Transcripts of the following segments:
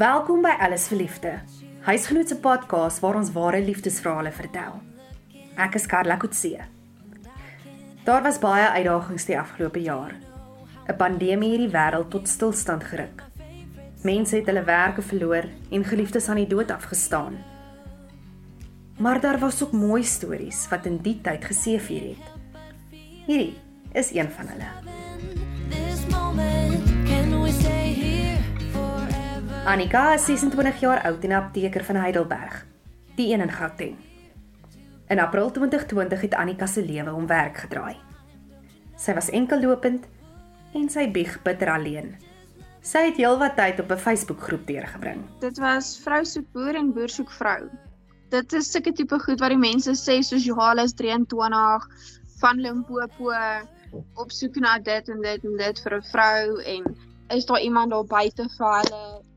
Welkom by Alles vir Liefde. Huisgenoot se podcast waar ons ware liefdesverhale vertel. Ek is Karla Kutse. Daar was baie uitdagings die afgelope jaar. 'n Pandemie het die wêreld tot stilstand geruk. Mense het hulle werke verloor en geliefdes aan die dood afgestaan. Maar daar was ook mooi stories wat in die tyd geseëvier het. Hierdie is een van hulle. Annika is 26 jaar oud en 'n apteker van Heidelberg, die een in Gauteng. In April 2020 het Annika se lewe om werk gedraai. Sy was enkellopend en sy bieg bitter alleen. Sy het heelwat tyd op 'n Facebookgroep deurgebring. Dit was vrou soek boer en boer soek vrou. Dit is sulke tipe goed wat die mense sê soos Johannes 23 van Limpopo op soek na dit en dit en dit vir 'n vrou en is daar iemand daar buite vir hulle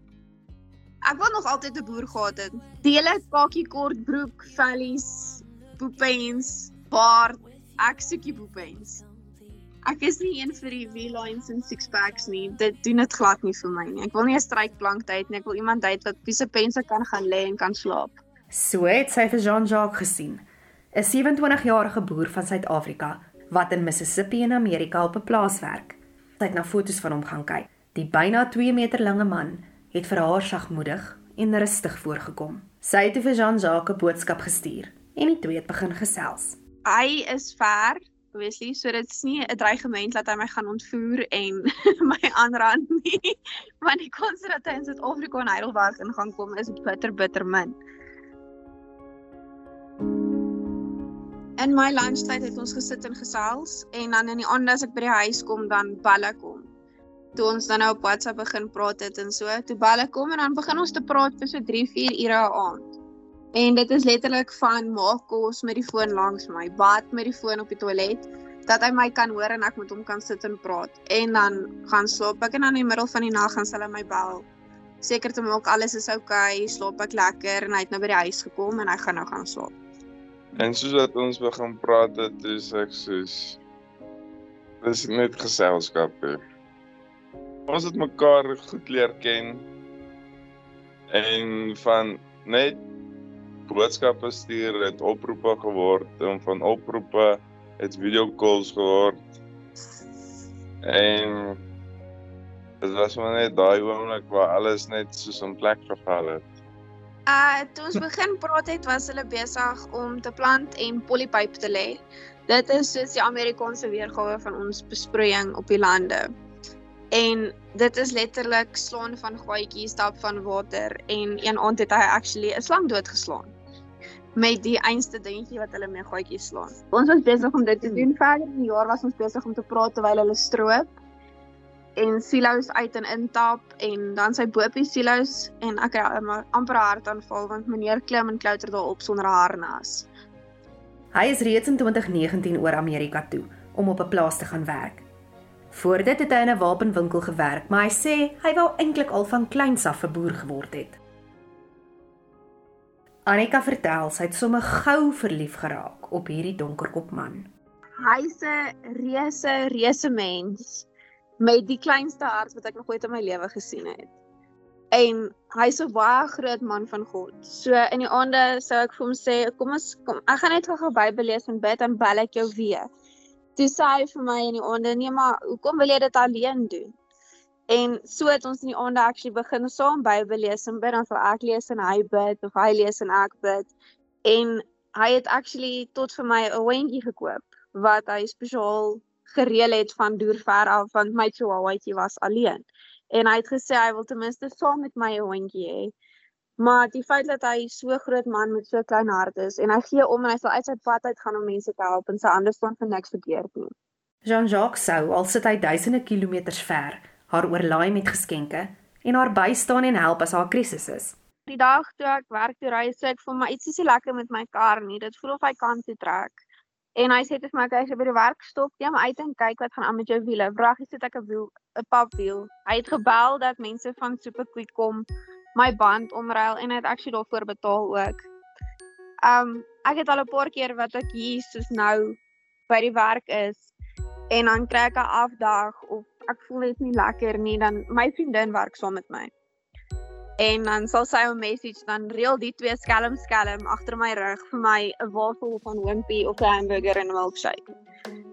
Ek wil nog altyd 'n boer gehad het. Dele kakie kort broek, vellies, poepens, baard. Ek soek die poepens. Ek is nie een vir die V-lines en six packs nie. Dit doen dit glad nie vir my nie. Ek wil nie 'n strykplank tyd nie. Ek wil iemand tyd wat piese pense kan gaan lê en kan slaap. So het sy vir Jean-Jacques gesien. 'n 27-jarige boer van Suid-Afrika wat in Mississippi in Amerika op 'n plaas werk. Sy het na foto's van hom gaan kyk. Die byna 2 meter lange man het vir haar sagmoedig en rustig voorgekom. Sy het vir Jean-Jacques 'n boodskap gestuur en die twee het begin gesels. Hy is ver, obviously, so dit is nie 'n dreigement dat hy my gaan ontvoer en my aanrand nie. Want die kans dat hy in Suid-Afrika en Heidelberg in gaan kom is bitter bitter min. In my lunchtyd het ons gesit en gesels en dan in die aand as ek by die huis kom dan bel ek hom toe ons dan nou op WhatsApp begin praat het en so, toe bel ek kom en dan begin ons te praat vir so 3, 4 ure 'n aand. En dit is letterlik van maak kos met die foon langs my, bad met die foon op die toilet, dat hy my kan hoor en ek met hom kan sit en praat. En dan gaan slaap ek en dan in die middel van die nag gaan hulle my bel. Seker te maak alles is oukei, okay, slaap ek lekker en hy het nou by die huis gekom en hy gaan nou gaan slaap. En soos wat ons begin praat het, dis ek soos dis net geselskap. He ons het mekaar goed leer ken en van net boodskappe stuur het oproepe geword en van oproepe het video calls geword en dit was maar net daai oomblik waar alles net soos 'n plek geval het. Uh toe ons begin praat het was hulle besig om te plant en polypipe te lê. Dit is soos die Amerikaanse weergawe van ons besproeiing op die lande. En dit is letterlik slaan van gaatjies, stap van water en een aand het hy actually 'n slang doodgeslaan met die einste dingetjie wat hulle met gaatjies slaan. Ons was besig om dit te doen verder in die jaar was ons besig om te praat terwyl hulle stroop en silo's uit en intap en dan sy bopie silo's en ek het amper hartaanval want meneer klim en klouter daarop sonder 'n harnas. Hy is reeds in 2019 oor Amerika toe om op 'n plaas te gaan werk. Voor dit het hy in 'n wapenwinkel gewerk, maar hy sê hy wou eintlik al van kleins af 'n boer geword het. Anika vertel sy het sommer gou verlief geraak op hierdie donkerkop man. Hy's 'n reuse, reuse mens met die kleinste hart wat ek nog ooit in my lewe gesien het. En hy's 'n baie groot man van God. So in die aande sou ek vir hom sê, kom ons kom, ek gaan net gou Bybel lees en bid en bel ek jou weer toe sê hy vir my in die aande. Nee maar hoekom wil jy dit alleen doen? En so het ons in die aande actually begin saam Bybel lees en bid dan sal ek lees en hy bid of hy lees en ek bid. En hy het actually tot vir my 'n hondjie gekoop wat hy spesiaal gereël het van deur ver af want my chihuahuaitjie was alleen. En hy het gesê hy wil ten minste saam met my hondjie hê Maar die feit dat hy so groot man met so klein hart is en hy gee om en hy sal uit sy pad uit gaan om mense te help en sy hande staan vir niks verkeerd nie. Jean-Jacques sou al sit hy duisende kilometers ver, haar oorlaai met geskenke en haar bystaan en help as haar krisis is. Die dag toe ek werk toe ry, sê ek vir my iets is nie lekker met my kar nie. Dit voel of hy kan toe trek. En hy sê dit vir my as jy by die werk stop, moet uit en kyk wat gaan aan met jou wiele. Vragie sit ek 'n wiel, 'n papwiel. Hy het gebel dat mense van Superquick kom my band omruil en hy het actually daarvoor betaal ook. Um ek het al 'n paar keer wat ek hier soos nou by die werk is en dan kry ek 'n afdag of ek voel net nie lekker nie dan my vriendin werk saam met my. En dan sal sy 'n message dan reël die twee skelm skelm agter my rug vir my 'n wafel van Wimpy of 'n hamburger en 'n milkshake.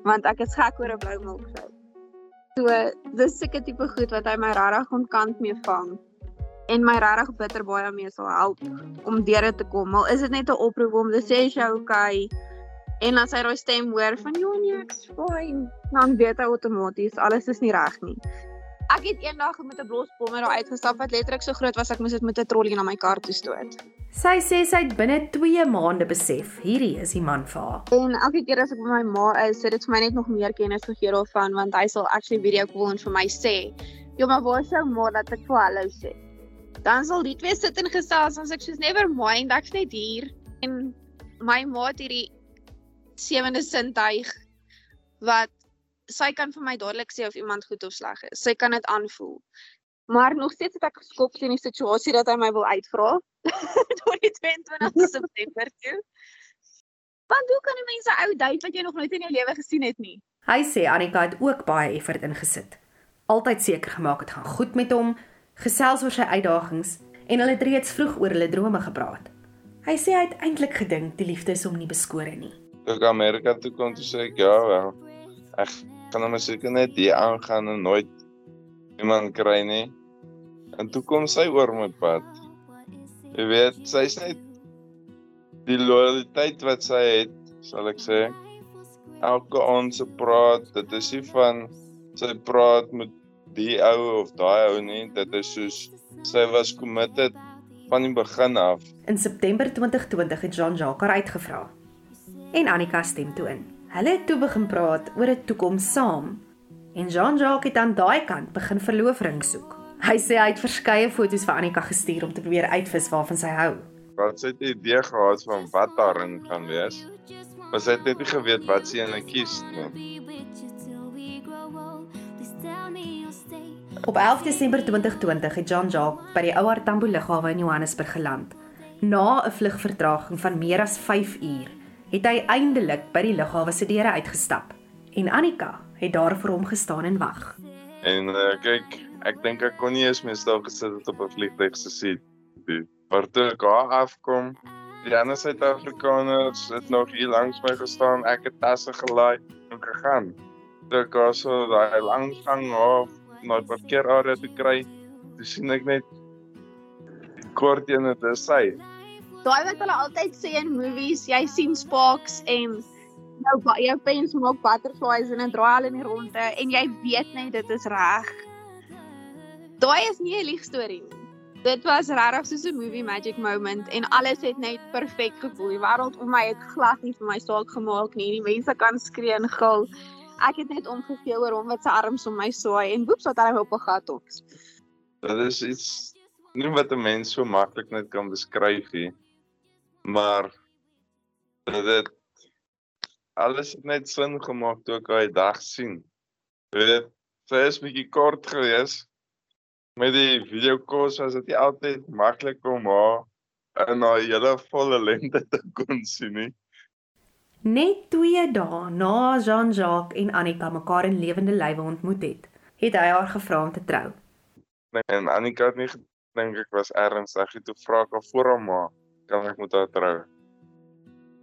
Want ek is gek oor 'n blou milkshake. So dis seker tipe goed wat hy my regtig onkant mee vang en my regtig bitter baie mee sal help om deur dit te kom. Al is dit net 'n oproep om te sê jy okay en dan sy daai stem hoor van ja nee ek's fine, dan weet hy outomaties alles is nie reg nie. Ek het eendag met 'n blosbommer daar uitgestap wat letterlik so groot was ek moes dit met 'n trollie na my kar toe stoot. Sy sê sy het binne 2 maande besef hierdie is die man vir haar. En elke keer as ek by my ma is, sit dit vir my net nog meer kennis gegee daarvan want hy sal actually video call en vir my sê, "Jo, maar waar is jou ma dat ek vir hallo sê?" Dan sal die twee sit en gesels en ek sê, "Never mind, ek's net hier." En my ma het hierdie sewende sintuig wat sy kan vir my dadelik sê of iemand goed of sleg is. Sy kan dit aanvoel. Maar nog steeds het ek geskok teen die situasie dat hy my wil uitvra tot die 22 September toe. Want hoe kan 'n mens 'n ou date wat jy nog nooit in jou lewe gesien het nie? Hy sê Annika het ook baie effort ingesit. Altyd seker gemaak het gaan goed met hom, gesels oor sy uitdagings en hulle het reeds vroeg oor hulle drome gepraat. Hy sê hy het eintlik gedink die liefde is hom nie beskore nie. Toe ek Amerika toe kom, toe sê ek ja, wel. Ek gaan hom seker net hier aangaan en nooit iemand kry nie. En toe kom sy oor my pad. Jy weet, sy's net die loyaliteit wat sy het, sal ek sê. Elke ons praat, dit is nie van sy praat met die ou of daai ou nie, dit is soos sy was committed van die begin af. In September 2020 het Jean-Jacques haar uitgevra. En Annika stem toe in. Hulle het toe begin praat oor 'n toekoms saam. En Jean-Jacques het aan daai kant begin verloofring soek. Hy sê hy het verskeie foto's vir Annika gestuur om te probeer uitvis waarvan sy hou. Wat sy het 'n idee gehad van wat daarin gaan wees. Maar sy het net nie geweet wat sy ene kies nie. Op 11 Desember 2020 het Jean-Jacques by die Ouer Tambo lughawe in Johannesburg geland. Na 'n vlugvertraging van meer as 5 uur het hy eindelik by die lughawe se deure uitgestap en Annika het daar vir hom gestaan en wag. En uh, kyk, ek dink ek kon nie eens meer stil gesit het op 'n vliegtuig se seat. Maar toe ek daar afkom, die ander Suid-Afrikaners het nog hier langs my gestaan. Ek het tasse gelaai en gegaan. Toe ek also daai lang gang af na die parkeerarea te kry, toe sien ek net kort een het dit sy. Daai wat hulle altyd sê in movies, jy sien sparks en nou jou pens maak butterflies en dit draai al in die ronde en jy weet net dit is reg. Daai is nie 'n lieg storie nie. Dit was regtig soos 'n movie magic moment en alles het net perfek gevoel. Die wêreld om my het glad nie vir my saak gemaak nie. Die mense kan skree en gil. Ek het net omgegee oor hom wat sy arms om my swaai en woeps wat hy op 'n gat op. Dit is iets nie wat 'n mens so maklik net kan beskryf nie. Maar dit alles het net sin gemaak toe ek daai dag sien. Weet, sy is bietjie kort geweest. Met die video calls was dit altyd maklik om haar in haar hele volle lengte te kon sien nie. Net 2 dae na Jean-Jacques en Annika mekaar in lewende lywe ontmoet het, het hy haar gevra om te trou. En Annika het nie gedink ek was ernstig nie. Toe vra ek haar voor haar ma, kan ek met haar trou?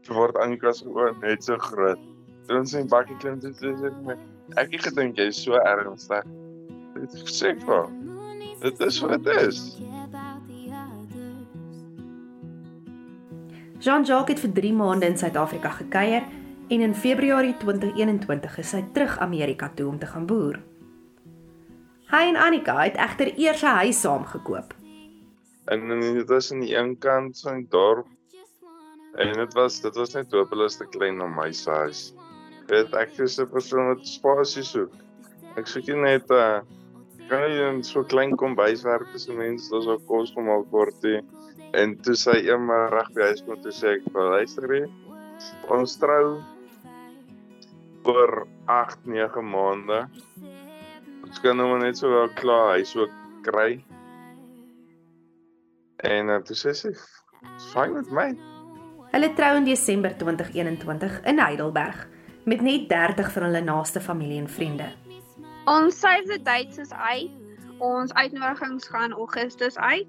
Toe word Annika se oë net so groot. Toe ons in bakkie klim toe sê sy my, ek het gedink jy is so ernstig. Dit sê ek vir Dit is wat dit is. Jean-Jacques het vir 3 maande in Suid-Afrika gekuier en in Februarie 2021 is hy terug Amerika toe om te gaan boer. Hy en Annika het egter eers 'n huis saam gekoop. En dit was aan die een kant van die dorp. En dit was dit was net hopeloos te klein om my huis. Weet ek is 'n persoon wat spasie soek. Ek soek nie net 'n uh, kan jy in so klein kombuis werk as 'n mens, dis ook kos al kort hè. En toe sy eendag reg by huis kom toe sê ek luister hè. Ons trou oor 8 9 maande. Ons kan nou net so wel klaar huis ook kry. En uh, toe sê sy fyn met my. Hulle trou in Desember 2021 in Heidelberg met net 30 van hulle naaste familie en vriende. Ons save the dates is uit. Ons uitnodigings gaan Augustus uit.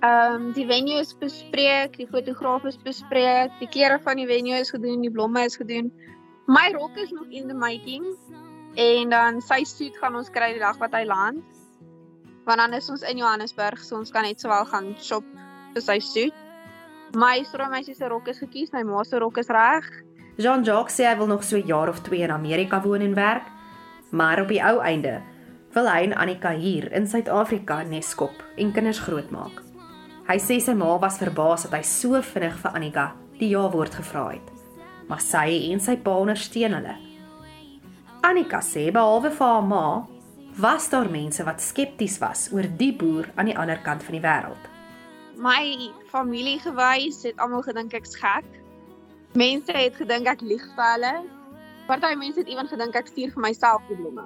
Ehm um, die venue is bespreek, die fotograaf is bespreek, die kleure van die venue is gedoen, die blomme is gedoen. My rok is nog in the making en dan sy suit gaan ons kry die dag wat hy land. Want dan is ons in Johannesburg, so ons kan net sowel gaan shop vir sy suit. My stroomeisie se rok is gekies, my ma se rok is reg. Jean-Jacques sê hy wil nog so 'n jaar of 2 in Amerika woon en werk, maar op die ou einde wil hy en Annika hier in Suid-Afrika neskop en kinders grootmaak. Hy sê sy ma was verbaas dat hy so vinnig vir Annika die ja-woord gevra het. Maar sy en sy pa ondersteun hulle. Annika sê behalwe vir haar ma, was daar mense wat skepties was oor die boer aan die ander kant van die wêreld. My familie gewys het almal gedink ek's gek. Mense het gedink ek lieg vir hulle. Party mense het ewen gedink ek stuur vir myself probleme.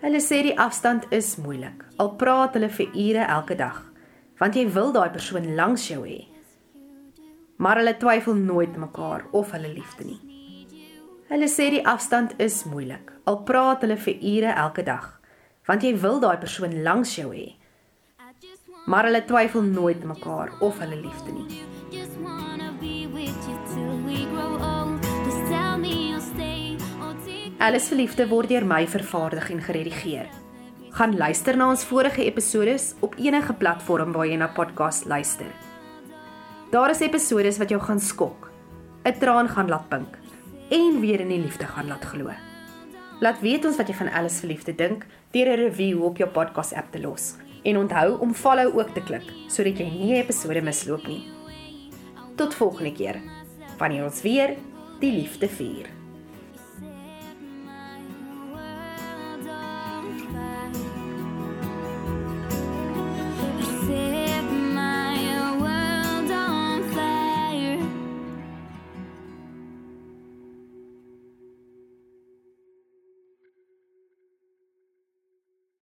Hulle sê die afstand is moeilik. Al praat hulle vir ure elke dag, want jy wil daai persoon langs jou hê. Maar hulle twyfel nooit mekaar of hulle liefde nie. Hulle sê die afstand is moeilik. Al praat hulle vir ure elke dag, want jy wil daai persoon langs jou hê. Maar hulle twyfel nooit mekaar of hulle liefde nie. Alles vir liefde word deur my vervaardig en geredigeer. Gaan luister na ons vorige episodes op enige platform waar jy na podcast luister. Daar is episodes wat jou gaan skok, 'n traan gaan laat pink en weer in die liefde gaan laat glo. Laat weet ons wat jy van Alles vir liefde dink deur 'n review op jou podcast app te los. En onthou om follow ook te klik sodat jy nie 'n episode misloop nie. Tot volgende keer. Wanneer ons weer die liefde vier.